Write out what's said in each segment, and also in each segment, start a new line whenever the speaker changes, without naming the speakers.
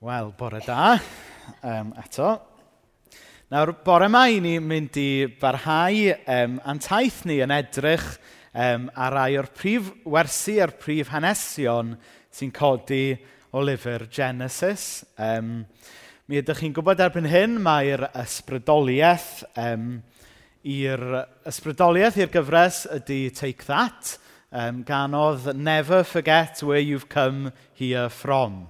Wel, bore da, um, eto. Nawr, bore mai ni mynd i barhau um, antaith ni yn edrych um, ar rai o'r prif wersi a'r prif hanesion sy'n codi o lyfr Genesis. Um, mi ydych chi'n gwybod erbyn hyn, mae'r ysbrydoliaeth um, i'r ysbrydoliaeth i'r gyfres ydy Take That, um, ganodd Never Forget Where You've Come Here From.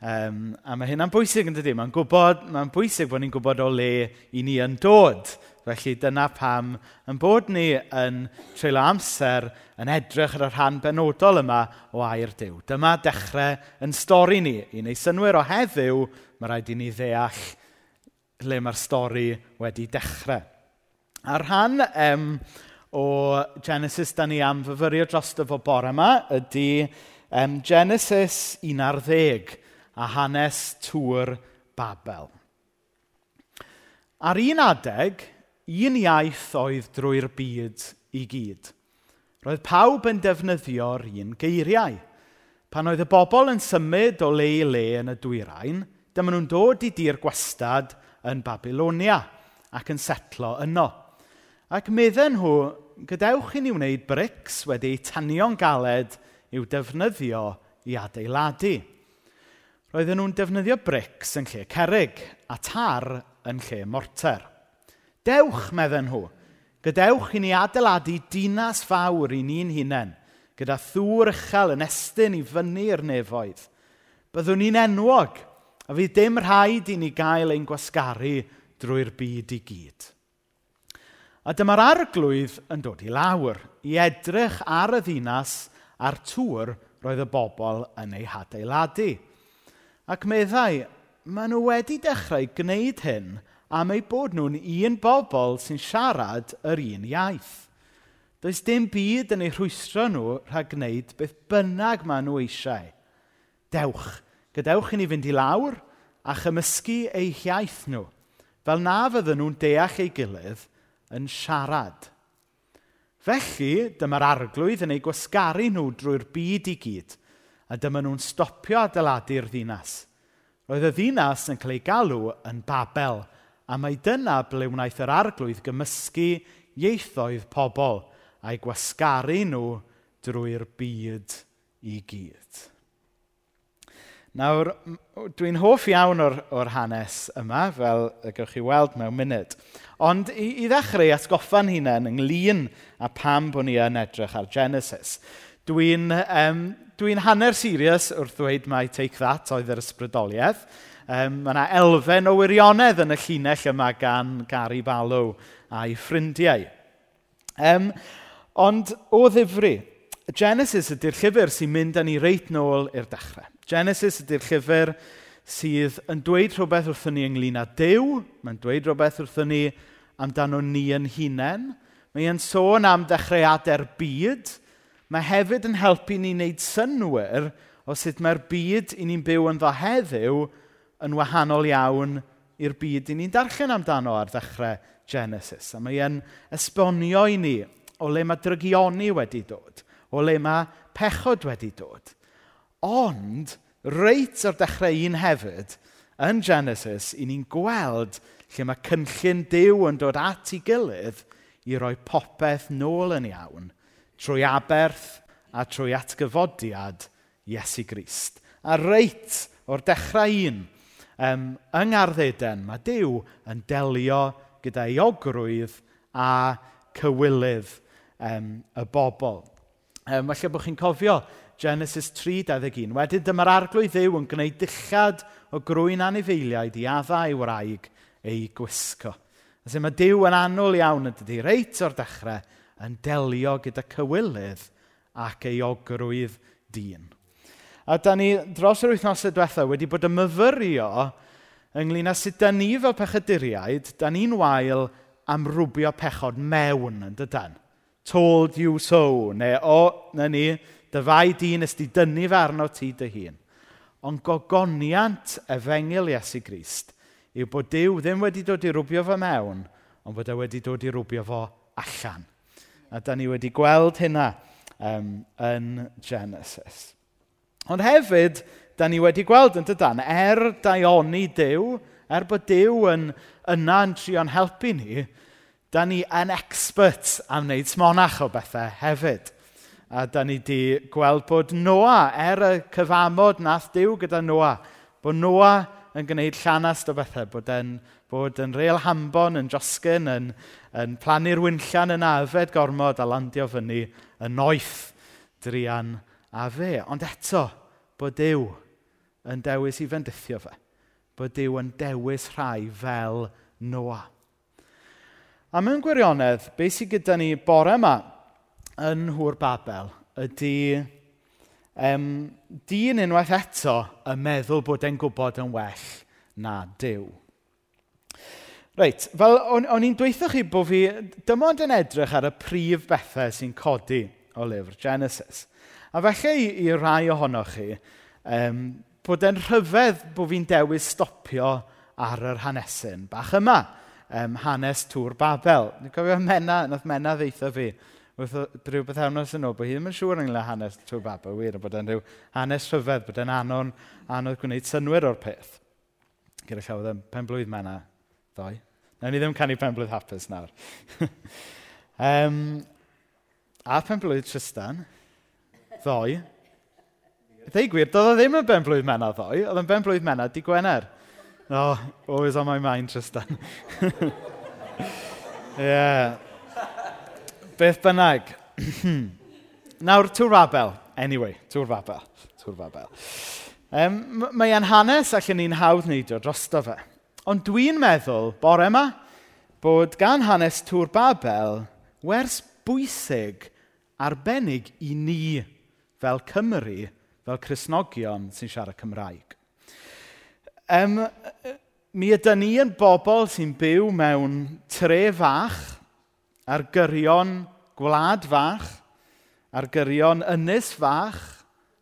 Um, a mae hynna'n bwysig yn dydy. Mae'n mae bwysig bod ni'n gwybod o le i ni yn dod. Felly dyna pam yn bod ni yn treulio amser yn edrych ar y rhan benodol yma o air Dyw. Dyma dechrau yn stori ni. I wneud synwyr o heddiw, mae rhaid i ni ddeall le mae'r stori wedi dechrau. A rhan um, o Genesis da ni am fyfyrio dros y bore yma ydy um, Genesis 11 a hanes tŵr Babel. Ar un adeg, un iaith oedd drwy'r byd i gyd. Roedd pawb yn defnyddio'r un geiriau. Pan oedd y bobl yn symud o le i le yn y dwyrain, dyma nhw'n dod i dir gwastad yn Babilonia ac yn setlo yno. Ac medden nhw, gadewch i ni wneud brics wedi tanio'n galed i'w defnyddio i adeiladu roedden nhw'n defnyddio brics yn lle cerig a tar yn lle morter. Dewch, medden nhw, gadewch i ni adeiladu dinas fawr i ni'n hunain, gyda thŵr uchel yn estyn i fyny'r nefoedd. Byddwn ni'n enwog, a fydd dim rhaid i ni gael ein gwasgaru drwy'r byd i gyd. A dyma'r arglwydd yn dod i lawr, i edrych ar y ddinas a'r tŵr roedd y bobl yn ei hadeiladu. Ac meddai, maen nhw wedi dechrau gwneud hyn am eu bod nhw'n un bobl sy'n siarad yr un iaith. Does dim byd yn eu rhwystro nhw rhag gwneud beth bynnag maen nhw eisiau. Dewch, gadewch i ni fynd i lawr a chymysgu eu hiaith nhw, fel na fydden nhw'n deall ei gilydd yn siarad. Felly, dyma'r arglwydd yn ei gwasgaru nhw drwy'r byd i gyd, A dyma nhw'n stopio adeiladu'r ddinas. Roedd y ddinas yn cael ei galw yn Babel, a mae dyna ble wnaeth yr arglwydd gymysgu ieithoedd pobl a'i gwasgaru nhw drwy'r byd i gyd. Nawr, dwi'n hoff iawn o'r, or hanes yma, fel y gewch chi weld mewn munud. Ond i, i ddechrau atgoffa'n hunain ynglyn a pam bod ni yn edrych ar Genesis, dwi'n um, Dwi'n hanner serious wrth ddweud mai Take That oedd yr ysbrydoliaeth. Um, mae yna elfen o wirionedd yn y llinell yma gan Gary Balw a'i ffrindiau. Um, ond o ddifri, Genesis ydy'r llyfr sy'n mynd â ni reit nôl i'r dechrau. Genesis ydy'r llyfr sydd yn dweud rhywbeth wrthyn ni ynglyn â Dyw, mae'n dweud rhywbeth wrthyn ni amdano ni yn hunain, mae'n sôn am dechreuadau'r byd, mae hefyd yn helpu ni wneud synwyr o sut mae'r byd i ni'n byw ynddo heddiw yn wahanol iawn i'r byd i ni'n darllen amdano ar ddechrau Genesis. A mae e'n esbonio i ni o le mae drygioni wedi dod, o le mae pechod wedi dod. Ond, reit o'r dechrau un hefyd, yn Genesis, i ni'n gweld lle mae cynllun Dyw yn dod at ei gilydd i roi popeth nôl yn iawn – trwy aberth a trwy atgyfodiad Iesu Grist. A reit o'r dechrau un, um, yng Ngarddeden, mae Dyw yn delio gyda iogrwydd a cywilydd um, y bobl. Um, falle bod chi'n cofio Genesis 3.21. Wedyn dyma'r arglwydd ddiw yn gwneud dillad o grwy'n anifeiliaid i adda ei wraig ei gwisgo. Felly mae Dyw yn annwl iawn yn dydy, reit o'r dechrau, yn delio gyda cywilydd ac euogrwydd dyn. A da ni dros yr wythnosau diwethaf wedi bod yn myfyrio ynglyn â sut da ni fel pechaduriaid, da ni'n wael am rwbio pechod mewn yn dydan. Told you so, neu o, na ni, dyfai dyn ysdi dynnu fe arno ti dy hun. Ond gogoniant efengil Iesu Grist yw bod Dyw ddim wedi dod i rwbio fo mewn, ond bod e wedi dod i rwbio fo allan. A da ni wedi gweld hynna um, yn Genesis. Ond hefyd, da ni wedi gweld yn dydan, er daioni Dyw, er bod Dyw yn yna yn trio'n helpu ni, da ni yn expert am wneud smonach o bethau hefyd. A da ni wedi gweld bod Noa, er y cyfamod nath Dyw gyda Noa, bod Noa yn gwneud llanast o bethau, bod e'n Bod yn reil hambon, yn josgyn, yn, yn plannu'r wynllan yn afed gormod a landio fyny yn noeth drian a fe. Ond eto, bod Dyw yn dewis i fendithio fe. Bod Dyw yn dewis rhai fel Noa. A mewn gwirionedd, beth sydd gyda ni bore yma yn Hwr Babel ydy um, dyn unwaith eto yn meddwl bod e'n gwybod yn well na Dyw. Reit, fel o'n, on i'n dweithio chi bod fi dim ond yn edrych ar y prif bethau sy'n codi o lyfr Genesis. A felly i, i rai ohonoch chi, um, bod e'n rhyfedd bod fi'n dewis stopio ar yr hanesyn bach yma, um, hanes Tŵr Babel. Ni'n cofio Mena, nath Mena ddeitha fi, wrth rhyw beth awnos yn ôl, bod hi ddim yn siŵr ynglyn hanes Tŵr Babel, wir, bod e'n rhyw hanes rhyfedd, bod e'n anon, anodd gwneud synwyr o'r peth. Gyda llaw ddim, pen blwydd Mena, ddoi. Nawn ni ddim canu penblwydd hapus nawr. um, a penblwydd Tristan, ddoi. E Ddeu gwir, doedd o ddim yn benblwydd mena ddoi, oedd yn benblwydd mena di Gwener. Oh, always on my mind, Tristan. yeah. Beth bynnag. Nawr, Tŵr Fabel. Anyway, Tŵr Fabel. Tŵr Fabel. Um, mae e'n hanes, allan ni'n hawdd neidio drosto fe. Ond dwi'n meddwl, bore yma, bod gan hanes Tŵr Babel wers bwysig arbennig i ni fel Cymru, fel Cresnogion sy'n siarad Cymraeg. Um, mi ydy ni yn bobl sy'n byw mewn tre fach, ar gyrion gwlad fach, ar gyrion ynys fach,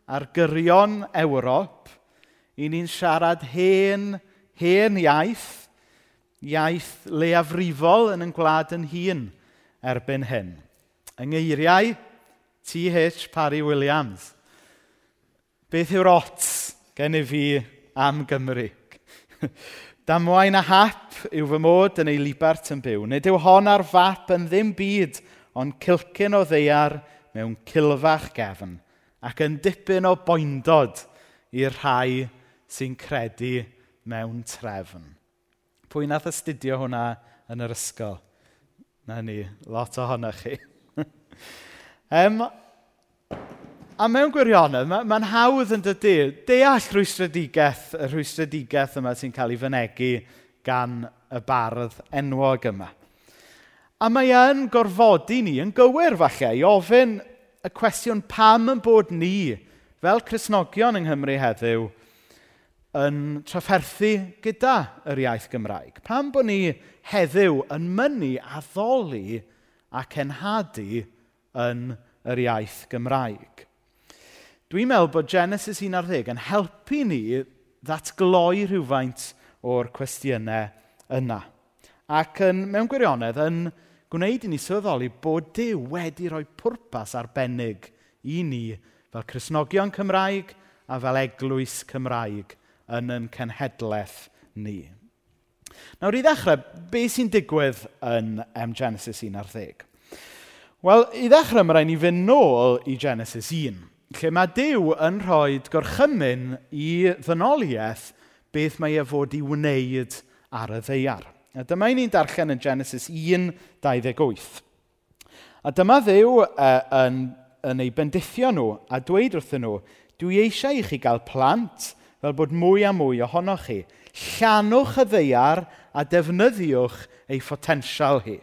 ar gyrion Ewrop, i ni'n siarad hen hen iaith, iaith leafrifol yn yn gwlad yn hun erbyn hyn. Yng ngeiriau, T.H. Parry Williams. Beth yw'r ots gen i fi am Gymru? Damwain a hap yw fy mod yn ei libart yn byw. Nid yw hon ar fap yn ddim byd, ond cilcyn o ddeiar mewn cilfach gefn, ac yn dipyn o boendod i'r rhai sy'n credu mewn trefn. Pwy nath astudio hwnna yn yr ysgol? Na ni, lot ohonoch chi. um, a mewn gwirionedd, mae'n ma hawdd yn dydy deall rhwystredigaeth, y rhwystredigaeth yma sy'n cael ei fynegu gan y bardd enwog yma. A mae yn gorfodi ni yn gywir falle i ofyn y cwestiwn pam yn bod ni fel Cresnogion yng Nghymru heddiw yn trafferthu gyda yr iaith Gymraeg? Pam bod ni heddiw yn mynnu addoli ac enhadu yn yr iaith Gymraeg? Dwi'n meddwl bod Genesis 11 yn helpu ni ddatgloi rhywfaint o'r cwestiynau yna. Ac yn, mewn gwirionedd yn gwneud i ni sylweddoli bod Dyw wedi rhoi pwrpas arbennig i ni fel Cresnogion Cymraeg a fel Eglwys Cymraeg yn yn cenhedlaeth ni. Nawr i ddechrau, beth sy'n digwydd yn M Genesis 1 ar 10? Wel, i ddechrau mae rhaid ni fynd nôl i Genesis 1, lle mae Dyw yn rhoi gorchymyn i ddynoliaeth beth mae e fod i wneud ar y ddeiar. A dyma i ni'n darllen yn Genesis 1, 28. A dyma ddew uh, e, yn, yn ei bendithio nhw a dweud wrthyn nhw, dwi eisiau i chi gael plant fel bod mwy a mwy ohonoch chi. Llanwch y ddeiar a defnyddiwch ei ffotensial hi.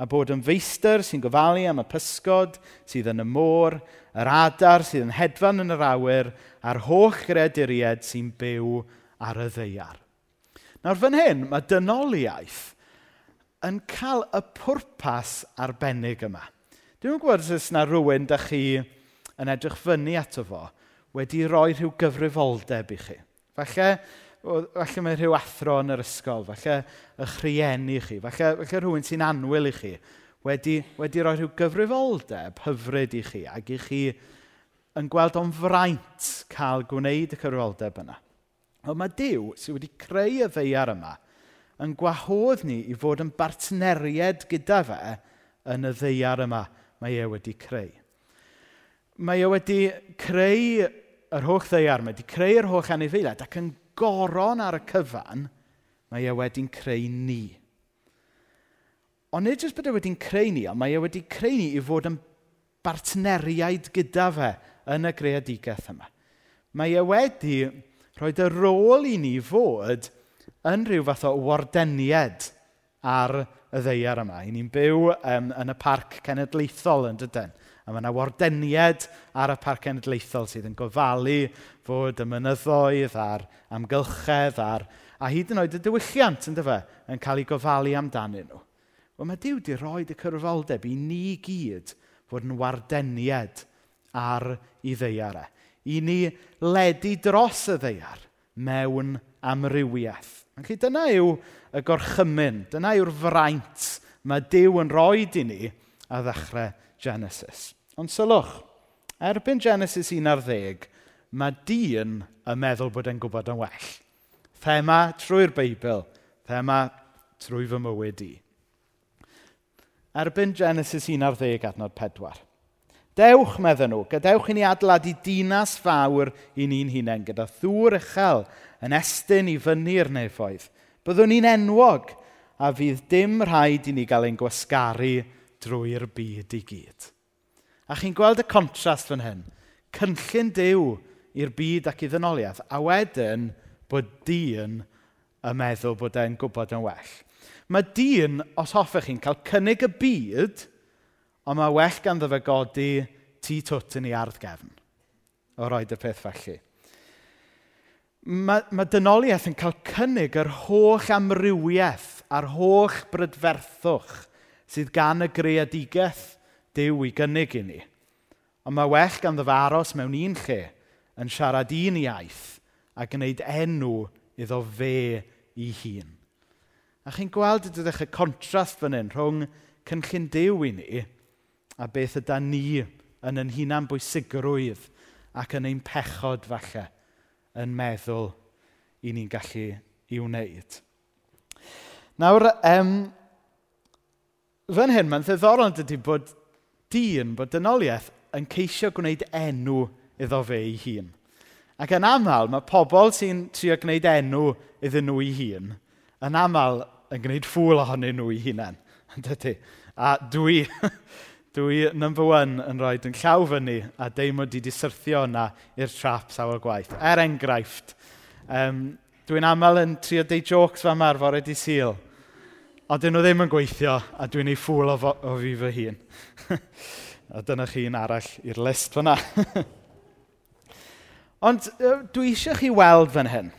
A bod yn feistr sy'n gofalu am y pysgod sydd yn y môr, yr adar sydd yn hedfan yn yr awyr, a'r holl greaduried sy'n byw ar y ddeiar. Nawr fan hyn, mae dynoliaeth yn cael y pwrpas arbennig yma. Dwi'n gwybod os yna rhywun da chi yn edrych fyny ato fo, wedi rhoi rhyw gyfrifoldeb i chi. Falle, falle mae rhyw athro yn yr ysgol, falle eich rhieni chi, falle, falle rhywun sy'n anwyl i chi, wedi, wedi rhoi rhyw gyfrifoldeb hyfryd i chi ac i chi yn gweld o'n fraint cael gwneud y cyfrifoldeb yna. Ond mae Dyw sydd wedi creu y ddeiar yma yn gwahodd ni i fod yn bartneriad gyda fe yn y ddeiar yma mae e wedi creu mae e wedi creu yr holl ddeiar, mae wedi creu'r holl anifeiliaid, ac yn goron ar y cyfan, mae e wedi'n creu ni. Ond nid jyst bod e wedi'n creu ni, ond mae e wedi creu ni i fod yn bartneriaid gyda fe yn y greadigaeth yma. Mae e wedi rhoi dy rôl i ni fod yn rhyw fath o wardeniad ar y ddeiar yma. I ni'n byw um, yn y parc cenedlaethol yn dydyn. A mae yna wardeniad ar y parc cenedlaethol sydd yn gofalu fod y mynyddoedd a'r amgylchedd a'r, a hyd yn oed y diwylliant yn dyfa e, yn cael ei gofalu amdanyn nhw. Wel mae Dyw di rhoi y cyrfoldeb i ni gyd fod yn wardeniad ar ei ddeiarau. E. I ni ledu dros y ddeiar mewn amrywiaeth. Felly dyna yw y gorchymyn, dyna yw'r fraint mae Dyw yn rhoi i ni a ddechrau Genesis. Ond sylwch, erbyn Genesis 1 ar 10, mae dyn yn meddwl bod e'n gwybod yn well. Thema trwy'r Beibl, thema trwy fy mywyd i. Erbyn Genesis 1 ar 10 adnod 4. Dewch, meddyn nhw, gadewch i ni adeiladu dinas fawr i ni'n hunain, gyda thŵr uchel yn estyn i fyny'r nefoedd. Byddwn ni'n enwog, a fydd dim rhaid i ni gael ein gwasgaru drwy'r byd i gyd. A chi'n gweld y contrast fan hyn. Cynllun dew i'r byd ac i ddynoliaeth, a wedyn bod dyn y meddwl bod e'n gwybod yn well. Mae dyn, os hoffech chi'n cael cynnig y byd, ond mae well gan fe godi tu twt yn ei ardd gefn. O roed y peth felly. Mae, mae dynoliaeth yn cael cynnig yr holl amrywiaeth a'r holl brydferthwch sydd gan y greadigaeth Dyw i gynnig i ni. Ond mae well gan fe aros mewn un lle yn siarad un iaith a gwneud enw iddo fe i hun. A chi'n gweld y dydych y contrast fan hyn rhwng cynllun dew i ni a beth yda ni yn yn hunan bwysigrwydd ac yn ein pechod falle yn meddwl i ni'n gallu i wneud. Nawr, um, fan hyn, mae'n ddiddorol yn dydy bod dyn, bod dynoliaeth yn ceisio gwneud enw iddo fe ei hun. Ac yn aml, mae pobl sy'n trio gwneud enw iddyn nhw ei hun, yn aml yn gwneud ffwl ohonyn nhw ei hunain. Dydy. A dwi, dwi number one yn rhoi yn llaw fyny a deimlo di di syrthio yna i'r trap sawl gwaith. Er enghraifft, um, dwi'n aml yn trio deud jokes fan marfor ydi syl A dyn nhw ddim yn gweithio, a dwi'n ei ffwl o, o fi fy hun. a dyna chi'n arall i'r list fyna. Ond dwi eisiau chi weld fan hyn.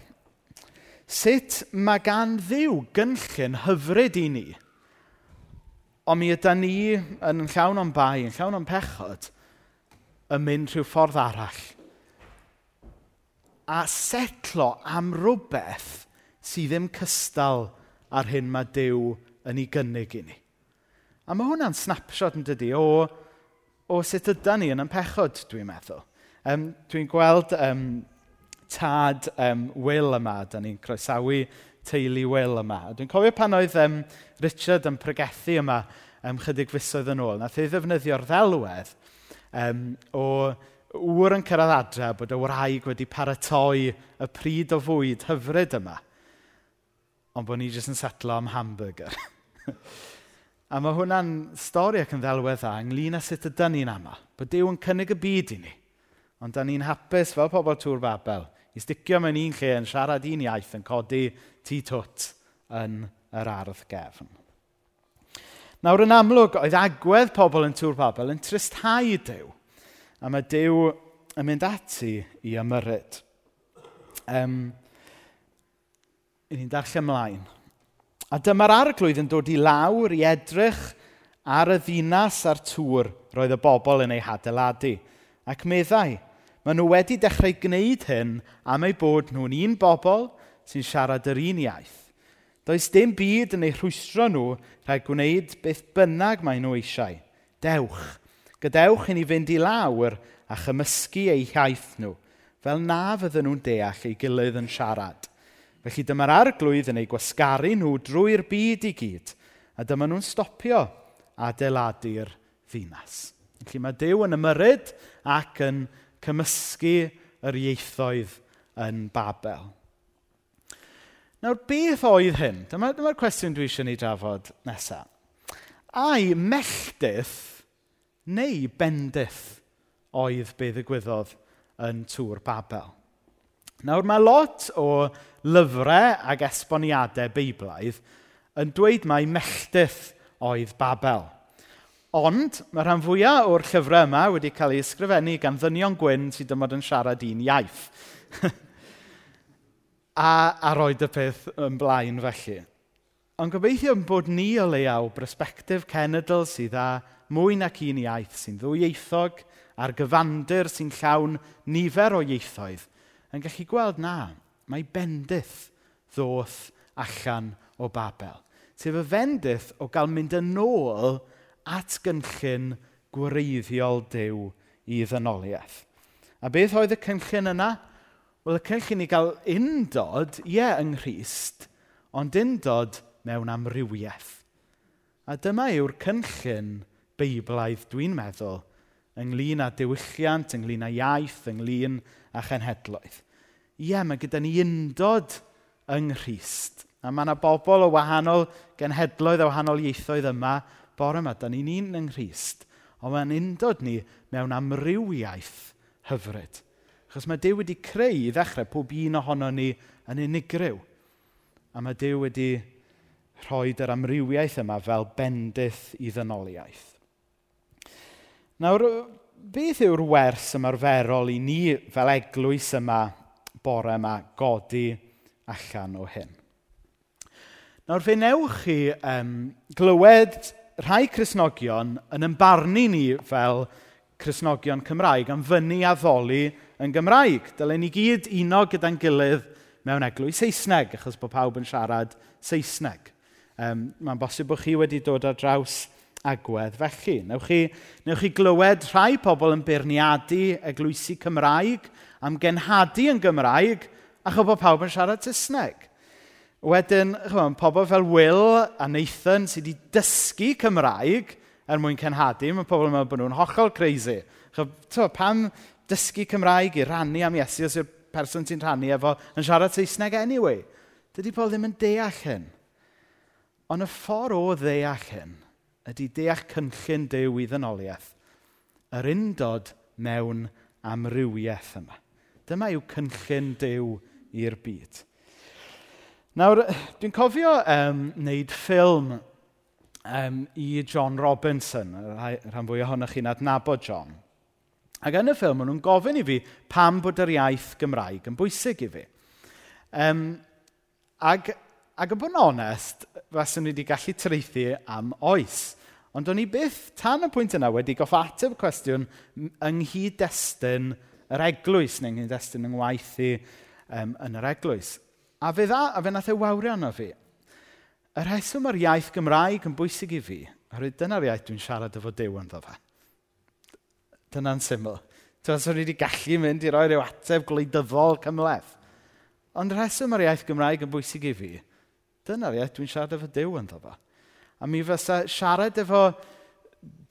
Sut mae gan ddiw gynllun hyfryd i ni, ond mi ydy ni yn llawn o'n bai, yn llawn o'n pechod, yn mynd rhyw ffordd arall. A setlo am rhywbeth sydd ddim cystal ar hyn mae Dyw yn ei gynnig i ni. A mae hwnna'n snapshot yn dydy o, o sut ydy ni yn ympechod, dwi'n meddwl. Um, dwi'n gweld um, tad um, Will yma, da ni'n croesawu teulu Will yma. Dwi'n cofio pan oedd um, Richard yn pregethu yma um, chydig fusoedd yn ôl. Nath ei ddefnyddio'r ddelwedd um, o wr yn cyrraedd adre bod y wraig wedi paratoi y pryd o fwyd hyfryd yma ond bod ni jyst yn setlo am hamburger. a mae hwnna'n stori ac yn ddelwedd dda ynglyn â sut ydy ni'n aml. Bod Dyw yn cynnig y byd i ni, ond da ni'n hapus fel pobl tŵr babel i sticio mewn un lle yn siarad un iaith yn codi tu twt yn yr ardd gefn. Nawr yn amlwg, oedd agwedd pobl yn tŵr babel yn tristhau Dyw, a mae Dyw yn mynd ati i ymyryd. Um, ni'n darllen ymlaen. A dyma'r arglwydd yn dod i lawr i edrych ar y ddinas a'r tŵr roedd y bobl yn ei hadeiladu. Ac meddai, maen nhw wedi dechrau gwneud hyn am ei bod nhw'n un bobl sy'n siarad yr un iaith. Does dim byd yn eu rhwystro nhw rhaid gwneud beth bynnag mae nhw eisiau. Dewch, gadewch i ni fynd i lawr a chymysgu eu hiaith nhw, fel na fydden nhw'n deall ei gilydd yn siarad. Felly dyma'r arglwydd yn ei gwasgaru nhw drwy'r byd i gyd, a dyma nhw'n stopio adeiladu'r ddinas. Felly mae Dyw yn ymyryd ac yn cymysgu yr ieithoedd yn Babel. Nawr, beth oedd hyn? Dyma'r dyma, cwestiwn dwi eisiau ni drafod nesaf. Ai melldydd neu bendydd oedd be ddigwyddodd yn tŵr Babel? Nawr mae lot o lyfrau ac esboniadau beiblaidd yn dweud mai melltith oedd Babel. Ond mae rhan fwyaf o'r llyfrau yma wedi cael ei ysgrifennu gan ddynion gwyn sydd ond yn siarad un iaith. a, a roed y peth yn blaen felly. Ond gobeithio bod ni o leiaw brysbectif cenedl sydd â mwy nac un iaith sy'n ddwyieithog a'r gyfandir sy'n llawn nifer o ieithoedd – yn gallu gweld, na, mae bendith ddoth allan o Babel. Sef y fendith o gael mynd yn ôl at gynllun gwreiddiol dew i ddynoliaeth. A beth oedd y cynllun yna? Wel, y cynllun i gael undod, ie, yeah, yng Nghyst, ond undod mewn amrywiaeth. A dyma yw'r cynllun beiblaidd dwi'n meddwl ynglyn â diwylliant, ynglyn â iaith, ynglyn â chenhedloedd. Ie, mae gyda ni undod yng Nghyst. A mae yna bobl o wahanol genhedloedd a wahanol ieithoedd yma bore yma. Da ni'n un yng Nghyst. Ond mae'n undod ni mewn amrywiaeth hyfryd. Achos mae Dyw wedi creu i ddechrau pob un ohono ni yn unigryw. A mae Dyw wedi rhoi yr amrywiaeth yma fel bendith i ddynoliaeth. Nawr, beth yw'r wers ymarferol i ni fel eglwys yma bore yma godi allan o hyn? Nawr, fe newch chi um, glywed rhai Cresnogion yn ymbarnu ni fel Cresnogion Cymraeg am fyny a ddoli yn Gymraeg. Dylen ni gyd uno gyda'n gilydd mewn eglwys Saesneg, achos bod pawb yn siarad Saesneg. Um, Mae'n bosib bod chi wedi dod ar draws agwedd felly. Newch chi, newch chi glywed rhai pobl yn beirniadu eglwysi Cymraeg am genhadu yn Gymraeg a chyfo pawb yn siarad Saesneg. Wedyn, chymryd, pobl fel Will a Nathan sydd wedi dysgu Cymraeg er mwyn cenhadu, mae pobl yn meddwl bod nhw'n hollol crazy. Chyfo, pam dysgu Cymraeg i rannu am Iesu os yw'r person sy'n rannu efo yn siarad Saesneg anyway? Dydy pobl ddim yn deall hyn. Ond y ffordd o ddeall hyn ydy deall cynllun dew i ddynoliaeth. Yr undod mewn amrywiaeth yma. Dyma yw cynllun dew i'r byd. Nawr, dwi'n cofio um, wneud ffilm um, i John Robinson, rhan fwy ohonoch chi'n adnabod John. Ac yn y ffilm, maen nhw'n gofyn i fi pam bod yr iaith Gymraeg yn bwysig i fi. Um, ac, ac yn bod yn onest, faswn ni wedi gallu treithi am oes. Ond o'n i byth, tan y pwynt yna, wedi goff ateb cwestiwn yng nghyd-destun yr eglwys, neu yng nghyd-destun yng ngwaith i um, yn yr eglwys. A fe dda, a fe nath e wawrio arno fi. Y rheswm ar iaith Gymraeg yn bwysig i fi, oherwydd dyna'r iaith dwi'n siarad efo Dyw ynddo fe. Dyna'n syml. Ti'n meddwl, wedi gallu mynd i roi rhyw ateb gwleidyddol cymleth. Ond rheswm ar iaith Gymraeg yn bwysig i fi, dyna'r iaith dwi'n siarad efo Dyw ynddo fe. A mi fysa siarad efo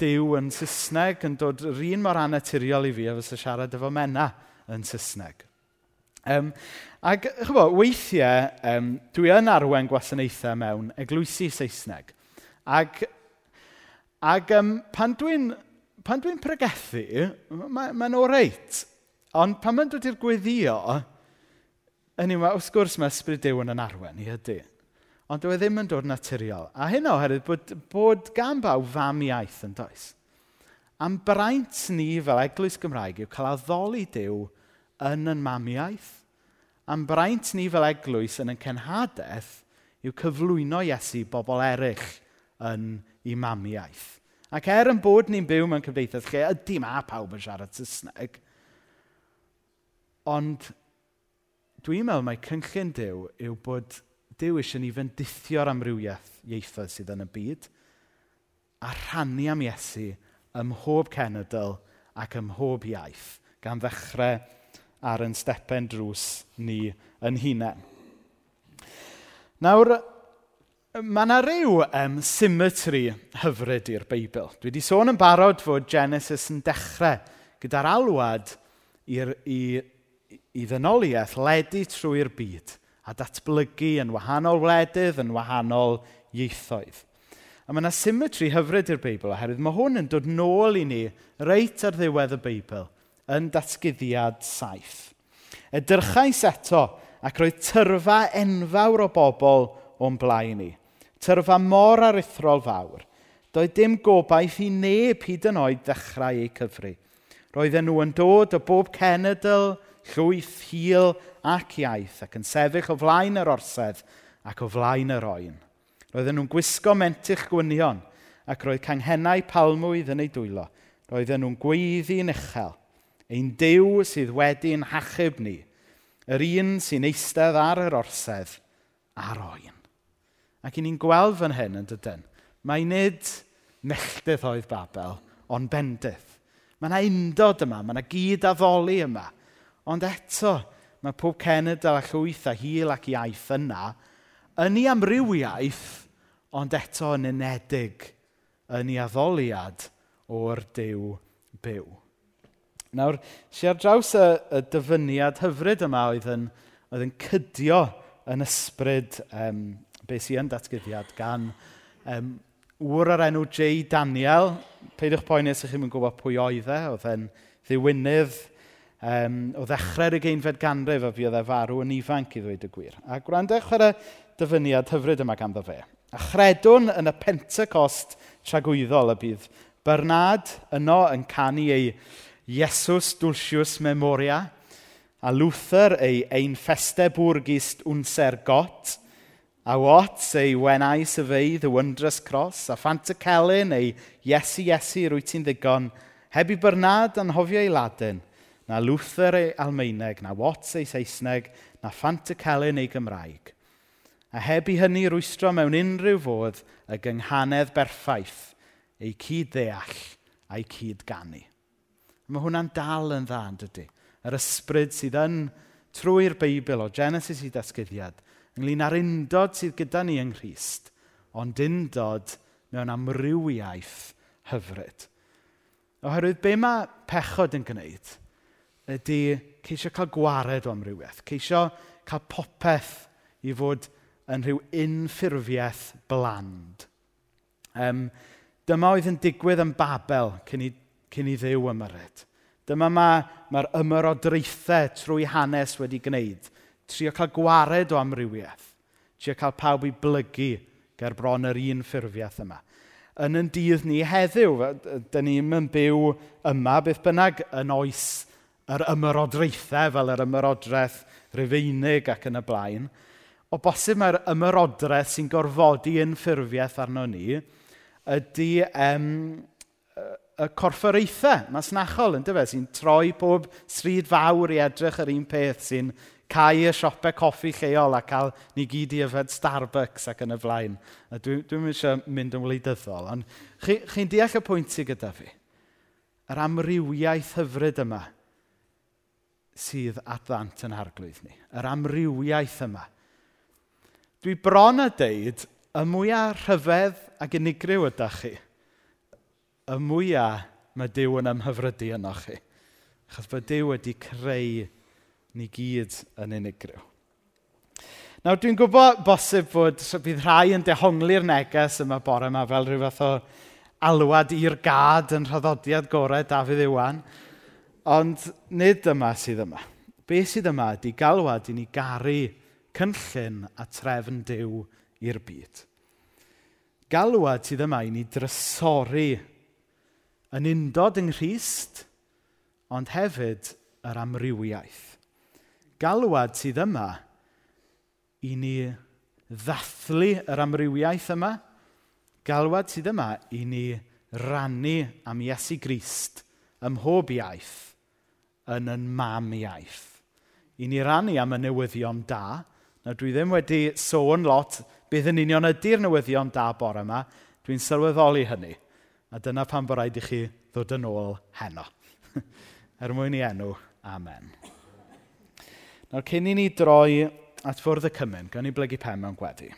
Dyw yn Saesneg yn dod yr un mor anaturiol i fi a fysa siarad efo Mena yn Saesneg. Um, ac, chyfo, weithiau, um, dwi yn arwen gwasanaethau mewn eglwysi Saesneg. Ac, ac um, pan dwi'n pan dwi'n pregethu, mae'n ma, ma reit. Ond pan mae'n dod i'r gweddio, yn yma, wrth gwrs mae Ysbryd Dyw yn yn arwen, i ydy ond dyw e ddim yn dod naturiol. A hyn oherwydd bod, bod gan baw fam iaith yn does. Am braint ni fel Eglwys Gymraeg yw cael addoli Dyw yn yn mamiaeth. Am braint ni fel Eglwys yn yn cenhadaeth yw cyflwyno Iesu bobl eraill yn ei mamiaeth. Ac er yn bod ni'n byw mewn cymdeithas lle ydy ma pawb yn siarad Saesneg, ond dwi'n meddwl mae cynllun Dyw yw bod Dyw eisiau ni fendithio'r amrywiaeth ieithoedd sydd yn y byd a rhannu am Iesu ym mhob cenedl ac ym mhob iaith gan ddechrau ar yn stepen drws ni yn hunain. Nawr, mae yna rhyw um, symmetry hyfryd i'r Beibl. Dwi wedi sôn yn barod fod Genesis yn dechrau gyda'r alwad i'r, i, i ddynoliaeth ledu trwy'r byd a datblygu yn wahanol wledydd, yn wahanol ieithoedd. A mae yna symmetri hyfryd i'r Beibl oherwydd mae hwn yn dod nôl i ni reit ar ddiwedd y Beibl yn datgyddiad saith. Edrychais eto ac roedd tyrfa enfawr o bobl o'n blaen ni. Tyrfa mor aruthrol fawr. Doedd dim gobaith i neb hyd yn oed ddechrau eu cyfri. Roedden nhw yn dod o bob cenedl, llwyth, hil ac iaith ac yn sefyll o flaen yr orsedd ac o flaen yr oen. Roedden nhw'n gwisgo mentych gwynion ac roedd canghennau palmwydd yn ei dwylo. Roedden nhw'n gweiddi'n uchel, ein dew sydd wedi'n hachub ni, yr un sy'n eistedd ar yr orsedd a'r oen. Ac i ni'n gweld fan hyn yn dydyn, mae nid melldydd oedd Babel, ond bendydd. Mae yna undod yma, mae yna gyd addoli yma. Ond eto, mae pob cenedl a llwyth a hil ac iaith yna yn ei amrywiaeth, ond eto yn unedig yn ei addoliad o'r dew byw. Nawr, si ar draws y, y dyfyniad hyfryd yma oedd yn, oedd yn cydio yn ysbryd um, beth sy'n datgyddiad gan um, wr o'r enw J. Daniel. Peidiwch poeni os ydych chi'n gwybod pwy oedd e. Oedd e'n ddiwynydd um, o ddechrau'r ugeinfed ganrif a fuodd e farw yn ifanc i ddweud y gwir. A gwrandewch ar y dyfyniad hyfryd yma ganddo fe. A chredwn yn y Pentecost tragwyddol y bydd Bernard yno yn canu ei Iesus Dulcius Memoria a Luther ei Ein Feste Bwrgist Unser Got a Watts ei Wenau syfeidd The Wondrous Cross a Fanta Celyn ei Iesu Iesu rwy ti'n ddigon heb i Bernard anhofio ei Ladin – na Luther ei Almeineg, na Watts ei Saesneg, na Fanticelen ei Gymraeg. A heb i hynny rwystro mewn unrhyw fodd y gynghanedd berffaith, ei cyd ddeall a'i cyd ganu. Mae hwnna'n dal yn dda, yn dydy. Yr ysbryd sydd yn trwy'r Beibl o Genesis i Dasgyddiad, ynglyn â'r undod sydd gyda ni yng Nghyst, ond undod mewn amrywiaeth hyfryd. Oherwydd be mae pechod yn gwneud – ydy ceisio cael gwared o amrywiaeth. Ceisio cael popeth i fod yn rhyw unffurfiaeth bland. Um, dyma oedd yn digwydd yn Babel cyn i, cyn i ddew ymyryd. Dyma mae'r ma, ma ymyrodraethau trwy hanes wedi gwneud. Trio cael gwared o amrywiaeth. Trio cael pawb i blygu ger bron yr un ffurfiaeth yma. Yn yn dydd ni heddiw, dyn ni'n byw yma, beth bynnag yn oes yr ymyrodraethau fel yr ymyrodraeth rufeinig ac yn y blaen, o bosib mae'r ymyrodraeth sy'n gorfodi unffurfiaeth arno ni ydy um, y corfforaethau masnachol, yn dyfa sy'n troi pob stryd fawr i edrych yr un peth, sy'n cau y siopau coffi lleol a cael ni gyd i yfed Starbucks ac yn y flaen. Dwi'n dwi eisiau mynd yn wleidyddol, ond chi'n chi, chi deall y pwynt sydd gyda fi? Yr amrywiaeth hyfryd yma sydd at ddant yn arglwydd ni. Yr amrywiaeth yma. Dwi bron a deud, y mwyaf rhyfedd ac unigryw ydych chi, y mwyaf mae Dyw yn ymhyfrydu yno chi. Achos bod Dyw wedi creu ni gyd yn unigryw. Nawr, dwi'n gwybod bosib bod bydd rhai yn dehongli'r neges yma bore yma fel rhyw fath o alwad i'r gad yn rhoddodiad gorau Dafydd Iwan. Ond nid yma sydd yma. Be sydd yma ydy galwad i ni garu cynllun a trefn dew i'r byd. Galwad sydd yma i ni drysori yn undod yng Nghyst, ond hefyd yr amrywiaeth. Galwad sydd yma i ni ddathlu yr amrywiaeth yma, galwad sydd yma i ni rannu am Iesu Grist ym mhob iaith yn yn mam iaith. I ni rannu am y newyddion da. Na dwi ddim wedi sôn lot beth yn union ydy'r newyddion da bore yma. Dwi'n sylweddoli hynny. A dyna pan bod rhaid i chi ddod yn ôl heno. er mwyn i enw, amen. Nawr cyn i ni droi at fwrdd y cymun, gan i blygu pen mewn gweddi.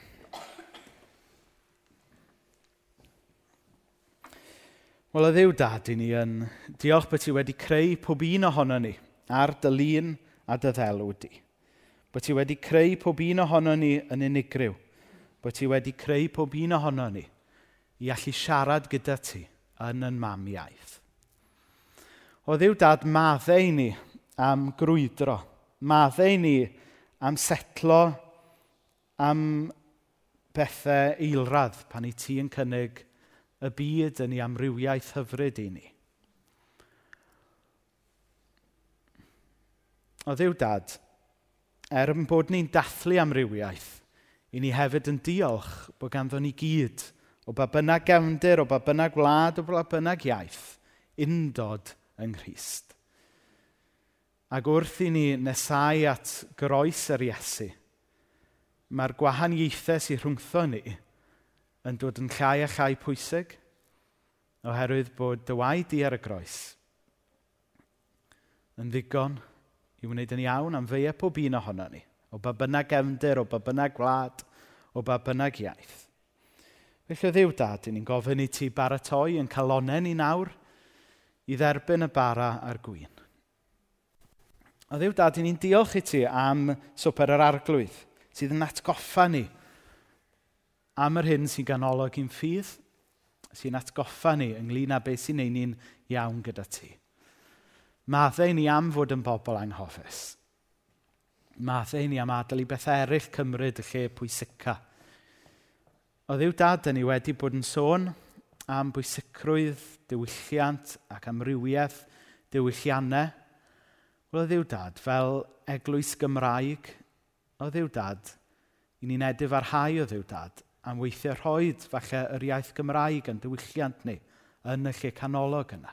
Wel, y ddiw dad i ni yn diolch bod ti wedi creu pob un ohono ni ar dy lun a dy ddelw di. Bod ti wedi creu pob un ohono ni yn unigryw. Bod ti wedi creu pob un ohono ni i allu siarad gyda ti yn yn mam iaith. O ddiw dad maddau ni am grwydro. Maddau ni am setlo am bethau eilradd pan i ti yn cynnig y byd yn ei amrywiaeth hyfryd i ni. O ddiw dad, er yn bod ni'n dathlu amrywiaeth, i ni hefyd yn diolch bod ganddo ni gyd, o ba bynnag gefndir, o ba bynnag wlad, o ba bynnag iaith, undod yng Nghyst. Ac wrth i ni nesau at groes yr Iesu, mae'r gwahaniaethau sy'n rhwngtho ni – yn dod yn llai a llai pwysig oherwydd bod dy waed di ar y groes yn ddigon i wneud yn iawn am feia pob un ohono ni. O ba bynnag gefndir, o ba bynnag gwlad, o ba bynnag iaith. Felly o ddiw dad, ni'n gofyn i ti baratoi yn calonen ni nawr i dderbyn y bara a'r gwyn. O ddiw dad, ni'n diolch i ti am swper yr arglwydd sydd yn atgoffa ni am yr hyn sy'n ganolog i'n ffydd, sy'n atgoffa ni ynglyn â beth sy'n ei ni'n iawn gyda ti. Maddau ni am fod yn bobl anghoffus. Maddau ni am adael i beth eraill cymryd y lle pwysica. O ddiw dad yn ni wedi bod yn sôn am bwysicrwydd, diwylliant ac amrywiaeth, diwylliannau. Wel, o ddiw dad, fel eglwys Gymraeg, o ddiw dad, i ni'n edif ar hau o ddiw dad, am weithiau rhoi falle yr iaith Gymraeg yn diwylliant ni yn y lle canolog yna.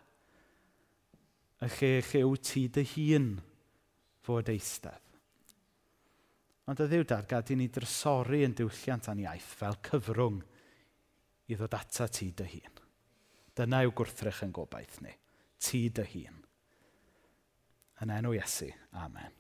Y lle lle wyt ti dy hun fod eistedd. Ond y ddiw dargad i ni drysori yn diwylliant a'n iaith fel cyfrwng i ddod ata ti dy hun. Dyna yw gwrthrych yn gobaith ni. Ti dy hun. Yn enw Iesu. Amen.